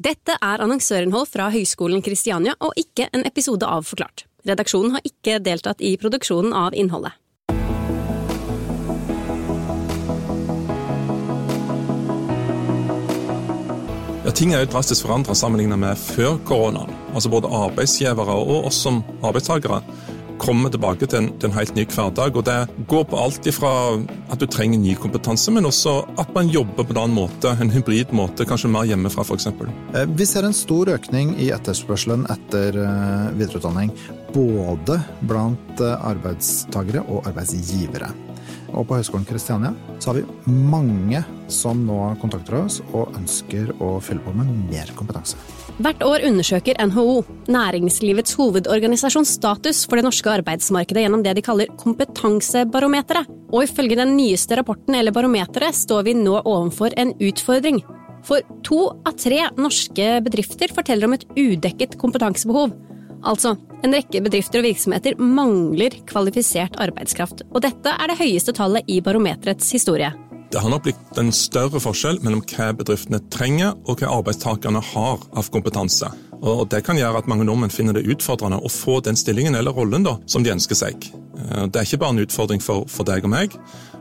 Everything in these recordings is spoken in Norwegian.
Dette er annonsørinnhold fra Høgskolen Kristiania og ikke en episode av Forklart. Redaksjonen har ikke deltatt i produksjonen av innholdet. Ja, Ting er jo drastisk forandra sammenlignet med før koronaen. Altså Både arbeidsgivere og oss som arbeidstakere kommer tilbake til en, til en, helt ny hverdag. og Det går på alt ifra at du trenger ny kompetanse, men også at man jobber på en annen måte, en hybrid måte, kanskje mer hjemmefra f.eks. Eh, vi ser en stor økning i etterspørselen etter eh, videreutdanning. Både blant eh, arbeidstakere og arbeidsgivere. Og på Høgskolen Kristiania så har vi mange som nå kontakter oss og ønsker å fylle på med mer kompetanse. Hvert år undersøker NHO, næringslivets hovedorganisasjon, status for det norske arbeidsmarkedet gjennom det de kaller kompetansebarometeret. Og ifølge den nyeste rapporten eller barometeret står vi nå overfor en utfordring. For to av tre norske bedrifter forteller om et udekket kompetansebehov. Altså, en rekke bedrifter og virksomheter mangler kvalifisert arbeidskraft. Og dette er det høyeste tallet i barometerets historie. Det har nok blitt en større forskjell mellom hva bedriftene trenger og hva arbeidstakerne har av kompetanse. Og Det kan gjøre at mange nordmenn finner det utfordrende å få den stillingen eller rollen da, som de ønsker seg. Eh, det er ikke bare en utfordring for, for deg og meg.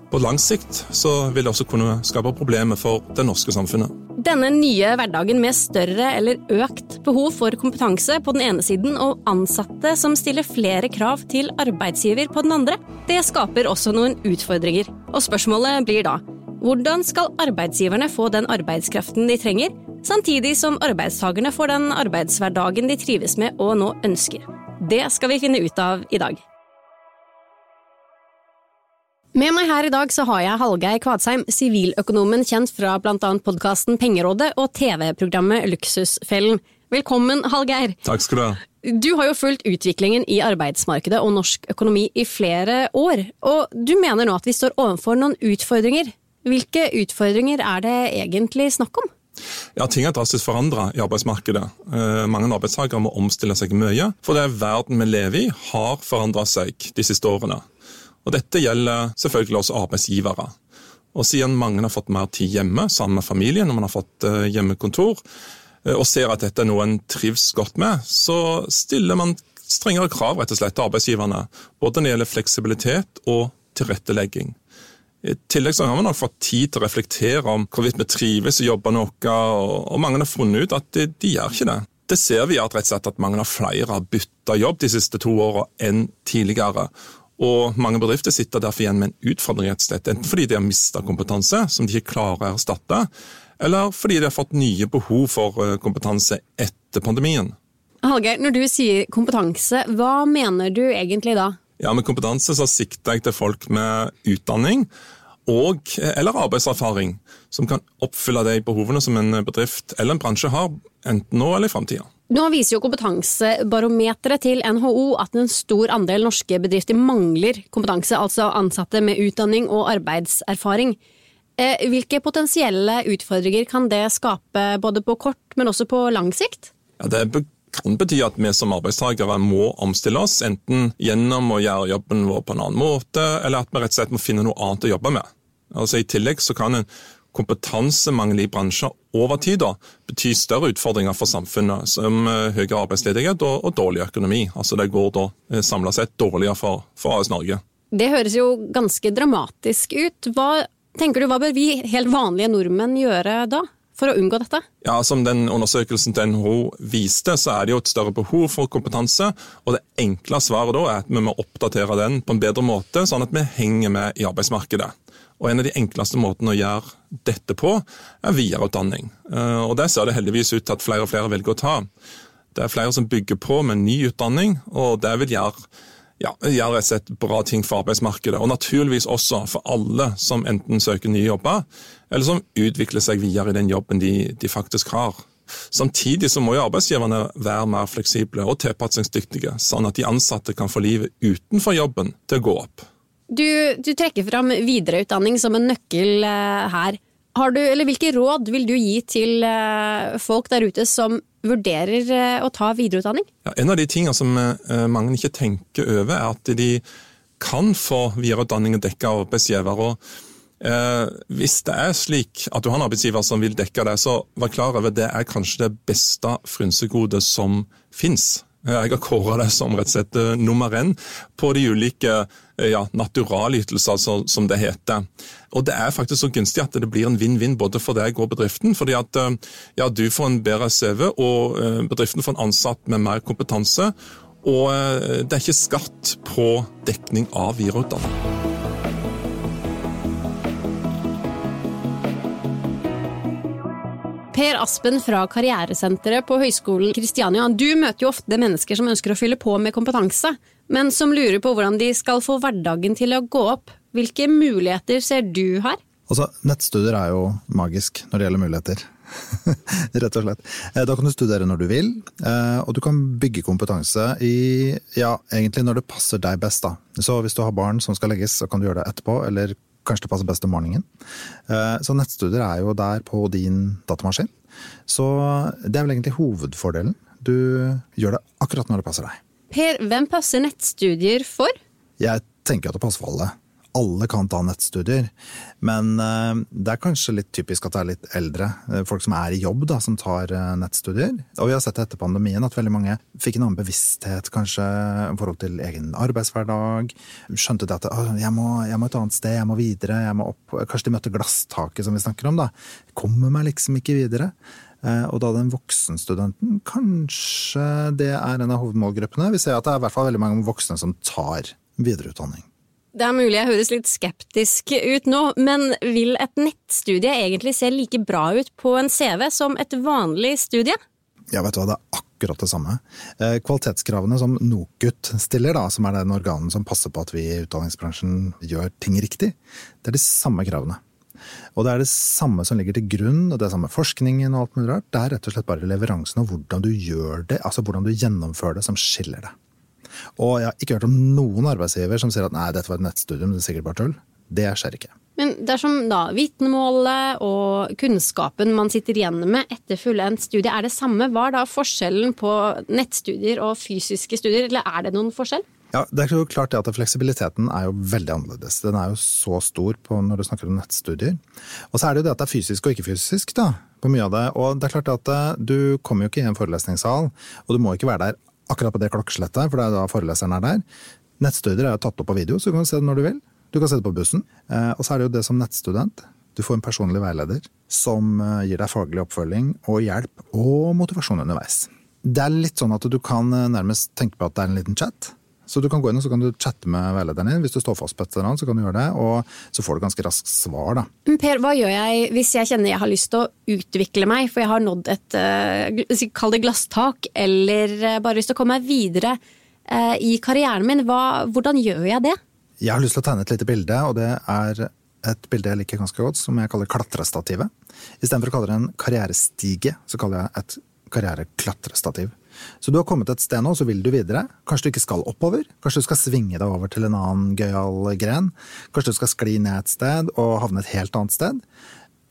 På lang sikt så vil det også kunne skape problemer for det norske samfunnet. Denne nye hverdagen med større eller økt behov for kompetanse på den ene siden og ansatte som stiller flere krav til arbeidsgiver på den andre, det skaper også noen utfordringer. Og spørsmålet blir da hvordan skal arbeidsgiverne få den arbeidskraften de trenger, samtidig som arbeidstakerne får den arbeidshverdagen de trives med og nå ønsker? Det skal vi finne ut av i dag. Med meg her i dag så har jeg Hallgeir Kvadsheim, siviløkonomen kjent fra annet podkasten Pengerådet og TV-programmet Luksusfellen. Velkommen, Hallgeir. Takk skal du ha. Du har jo fulgt utviklingen i arbeidsmarkedet og norsk økonomi i flere år, og du mener nå at vi står overfor noen utfordringer. Hvilke utfordringer er det egentlig snakk om? Ja, Ting er drastisk forandra i arbeidsmarkedet. Eh, mange arbeidstakere må omstille seg mye, for det verden vi lever i, har forandra seg de siste årene. Og Dette gjelder selvfølgelig også arbeidsgivere. Og Siden mange har fått mer tid hjemme sammen med familien, når man har fått eh, hjemmekontor, eh, og ser at dette er noe en trives godt med, så stiller man strengere krav rett og slett til arbeidsgiverne. Både når det gjelder fleksibilitet og tilrettelegging. I tillegg så har vi nok fått tid til å reflektere om hvorvidt vi trives i jobben vår, og mange har funnet ut at de, de gjør ikke det. Det ser vi at, rett og slett at mange av flere har bytta jobb de siste to åra enn tidligere. Og mange bedrifter sitter derfor igjen med en utfordring, rett og slett, enten fordi de har mista kompetanse som de ikke klarer å erstatte, eller fordi de har fått nye behov for eh, kompetanse etter pandemien. Hallgeir, når du sier kompetanse, hva mener du egentlig da? Ja, Med kompetanse så sikter jeg til folk med utdanning og eller arbeidserfaring, som kan oppfylle de behovene som en bedrift eller en bransje har, enten nå eller i framtida. Nå viser jo kompetansebarometeret til NHO at en stor andel norske bedrifter mangler kompetanse, altså ansatte med utdanning og arbeidserfaring. Eh, hvilke potensielle utfordringer kan det skape både på kort, men også på lang sikt? Ja, det kan bety at vi som arbeidstakere må omstille oss, enten gjennom å gjøre jobben vår på en annen måte, eller at vi rett og slett må finne noe annet å jobbe med. Altså I tillegg så kan en kompetansemangel i bransjer over tid da, bety større utfordringer for samfunnet, som eh, høyere arbeidsledighet og, og dårlig økonomi. Altså Det går da eh, samla sett dårligere for, for AS Norge. Det høres jo ganske dramatisk ut. Hva tenker du, hva bør vi helt vanlige nordmenn gjøre da? for å unngå dette? Ja, Som den undersøkelsen til NHO viste, så er det jo et større behov for kompetanse. Og det enkle svaret da er at vi må oppdatere den på en bedre måte, sånn at vi henger med i arbeidsmarkedet. Og En av de enkleste måtene å gjøre dette på, er videreutdanning. Eh, og Det ser det heldigvis ut til at flere og flere velger å ta. Det er flere som bygger på med ny utdanning, og det vil gjøre ja, gjør rett og slett bra ting for arbeidsmarkedet. Og naturligvis også for alle som enten søker nye jobber, eller som utvikler seg videre i den jobben de, de faktisk har. Samtidig så må jo arbeidsgiverne være mer fleksible og tilpasningsdyktige, sånn at de ansatte kan få livet utenfor jobben til å gå opp. Du, du trekker fram videreutdanning som en nøkkel uh, her. Du, Hvilke råd vil du gi til uh, folk der ute som vurderer uh, å ta videreutdanning? Ja, en av de tingene som mange ikke tenker over, er at de kan få videreutdanning dekket av arbeidsgiver. og Eh, hvis det er slik at du har en arbeidsgiver som vil dekke det, så vær klar over det er kanskje det beste frynsegodet som fins. Eh, jeg har kåra det som rett og slett eh, nummer én på de ulike eh, ja, naturalytelser, altså, som det heter. Og Det er faktisk så gunstig at det blir en vinn-vinn både for deg og bedriften. fordi at ja, Du får en bedre CV, og bedriften får en ansatt med mer kompetanse. Og det er ikke skatt på dekning av videreutdanning. Per Aspen fra Karrieresenteret på Høgskolen Kristiania, du møter jo ofte mennesker som ønsker å fylle på med kompetanse, men som lurer på hvordan de skal få hverdagen til å gå opp. Hvilke muligheter ser du her? Altså, Nettstudier er jo magisk når det gjelder muligheter. Rett og slett. Eh, da kan du studere når du vil, eh, og du kan bygge kompetanse i ja, egentlig når det passer deg best. da. Så hvis du har barn som skal legges, så kan du gjøre det etterpå, eller kanskje det passer best om morgenen. Eh, så nettstudier er jo der på din datamaskin. Så det er vel egentlig hovedfordelen. Du gjør det akkurat når det passer deg. Per, hvem passer nettstudier for? Jeg tenker at det passer for alle alle kan ta nettstudier. Men eh, det er kanskje litt typisk at det er litt eldre eh, folk som er i jobb, da, som tar eh, nettstudier. Og vi har sett etter pandemien at veldig mange fikk en annen bevissthet kanskje i forhold til egen arbeidshverdag. Skjønte det at jeg må, jeg må et annet sted, jeg må videre, jeg må opp. Kanskje de møtte glasstaket som vi snakker om. da. Kommer meg liksom ikke videre. Og da den voksenstudenten, kanskje det er en av hovedmålgruppene. Vi ser at det er i hvert fall veldig mange voksne som tar videreutdanning. Det er mulig jeg høres litt skeptisk ut nå, men vil et nettstudie egentlig se like bra ut på en CV som et vanlig studie? Ja, vet du hva, det er akkurat det samme. Eh, kvalitetskravene som NOKUT stiller, da, som er den organen som passer på at vi i utdanningsbransjen gjør ting riktig, det er de samme kravene. Og det er det samme som ligger til grunn, og det er samme forskningen og alt mulig rart. Det er rett og slett bare leveransen og hvordan du gjør det, altså hvordan du gjennomfører det, som skiller det. Og jeg har ikke hørt om noen arbeidsgiver som sier at nei, dette var et nettstudium, det er sikkert bare tull. Det skjer ikke. Men dersom da vitnemålet og kunnskapen man sitter igjen med etter fullendt studie er det samme, hva er da forskjellen på nettstudier og fysiske studier, eller er det noen forskjell? Ja, det er jo klart at Fleksibiliteten er jo veldig annerledes. Den er jo så stor på når du snakker om nettstudier. Og så er det jo det at det er fysisk og ikke fysisk da, på mye av det. Og det er klart at eh, du kommer jo ikke i en forelesningssal, og du må ikke være der akkurat på det klokkeslettet, for det er da foreleseren er der. Nettstudier er tatt opp på video, så du kan se det når du vil. Du kan se det på bussen. Eh, og så er det jo det som nettstudent. Du får en personlig veileder som eh, gir deg faglig oppfølging og hjelp og motivasjon underveis. Det er litt sånn at du kan eh, nærmest tenke på at det er en liten chat. Så du kan gå inn og så kan du chatte med veilederen din. Hvis du står fast på et eller annet, så kan du gjøre det, og så får du ganske raskt svar. da. Per, hva gjør jeg hvis jeg kjenner jeg har lyst til å utvikle meg, for jeg har nådd et uh, kall det glasstak, eller uh, bare lyst til å komme meg videre uh, i karrieren min? Hva, hvordan gjør jeg det? Jeg har lyst til å tegne et lite bilde, og det er et bilde jeg liker ganske godt, som jeg kaller klatrestativet. Istedenfor å kalle det en karrierestige, så kaller jeg et karriereklatrestativ. Så du har kommet et sted nå, så vil du videre. Kanskje du ikke skal oppover. Kanskje du skal svinge deg over til en annen gøyal gren. Kanskje du skal skli ned et sted og havne et helt annet sted.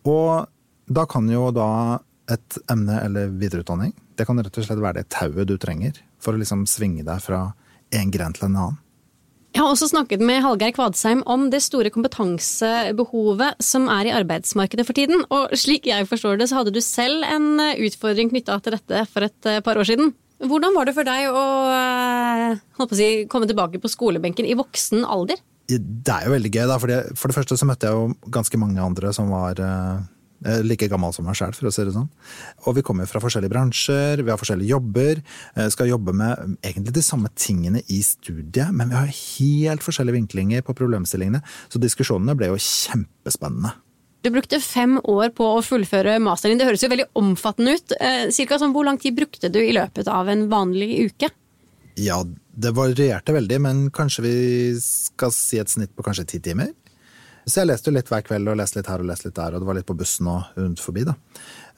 Og da kan jo da et emne eller videreutdanning det kan rett og slett være det tauet du trenger for å liksom svinge deg fra en gren til en annen. Jeg har også snakket med Hallgeir Kvadsheim om det store kompetansebehovet som er i arbeidsmarkedet for tiden. Og slik jeg forstår det, så hadde du selv en utfordring knytta til dette for et eh, par år siden. Hvordan var det for deg å, eh, å si, komme tilbake på skolebenken i voksen alder? Det er jo veldig gøy, da. For det, første så møtte jeg jo ganske mange andre som var eh, Eh, like gammel som meg sjøl, for å si det sånn. Og vi kommer fra forskjellige bransjer, vi har forskjellige jobber. Eh, skal jobbe med egentlig de samme tingene i studiet, men vi har helt forskjellige vinklinger på problemstillingene. Så diskusjonene ble jo kjempespennende. Du brukte fem år på å fullføre masteren. Det høres jo veldig omfattende ut. Eh, cirka sånn, Hvor lang tid brukte du i løpet av en vanlig uke? Ja, det varierte veldig, men kanskje vi skal si et snitt på kanskje ti timer? Så jeg leste jo litt hver kveld og leste litt her og leste litt der, og det var litt på bussen og rundt forbi, da.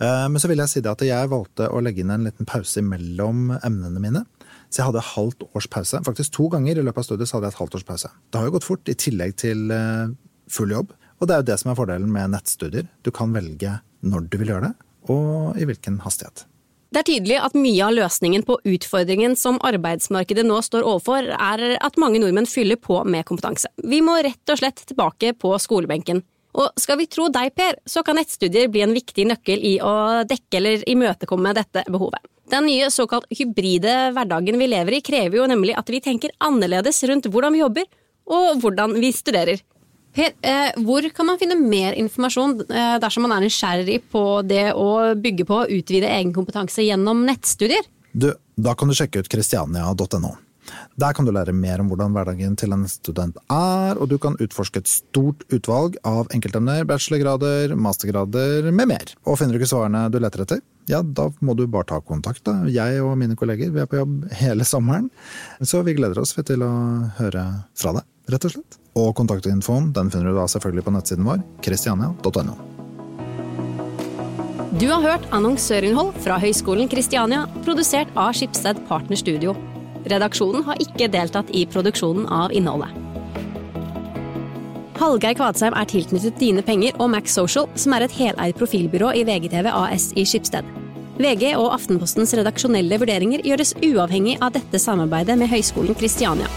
Eh, men så vil jeg si det at jeg valgte å legge inn en liten pause mellom emnene mine. Så jeg hadde halvt års pause. Faktisk to ganger i løpet av studiet så hadde jeg et halvt års pause. Det har jo gått fort, i tillegg til eh, full jobb. Og det er jo det som er fordelen med nettstudier. Du kan velge når du vil gjøre det, og i hvilken hastighet. Det er tydelig at mye av løsningen på utfordringen som arbeidsmarkedet nå står overfor, er at mange nordmenn fyller på med kompetanse. Vi må rett og slett tilbake på skolebenken. Og skal vi tro deg, Per, så kan nettstudier bli en viktig nøkkel i å dekke eller imøtekomme dette behovet. Den nye såkalt hybride hverdagen vi lever i, krever jo nemlig at vi tenker annerledes rundt hvordan vi jobber, og hvordan vi studerer. Per, eh, hvor kan man finne mer informasjon eh, dersom man er nysgjerrig på det å bygge på og utvide egen kompetanse gjennom nettstudier? Du, da kan du sjekke ut kristiania.no. Der kan du lære mer om hvordan hverdagen til en student er, og du kan utforske et stort utvalg av enkeltemner, bachelorgrader, mastergrader med mer. Og finner du ikke svarene du leter etter, ja, da må du bare ta kontakt. da. Jeg og mine kolleger vi er på jobb hele sommeren, så vi gleder oss til å høre fra deg, rett og slett. Og kontaktinfoen den finner du da selvfølgelig på nettsiden vår, kristiania.no. Du har hørt annonsørinnhold fra Høgskolen Kristiania, produsert av Skipsted Partner Studio. Redaksjonen har ikke deltatt i produksjonen av innholdet. Hallgeir Kvadsheim er tilknyttet Dine Penger og Max Social, som er et heleid profilbyrå i VGTV AS i Skipsted. VG og Aftenpostens redaksjonelle vurderinger gjøres uavhengig av dette samarbeidet med Høgskolen Kristiania.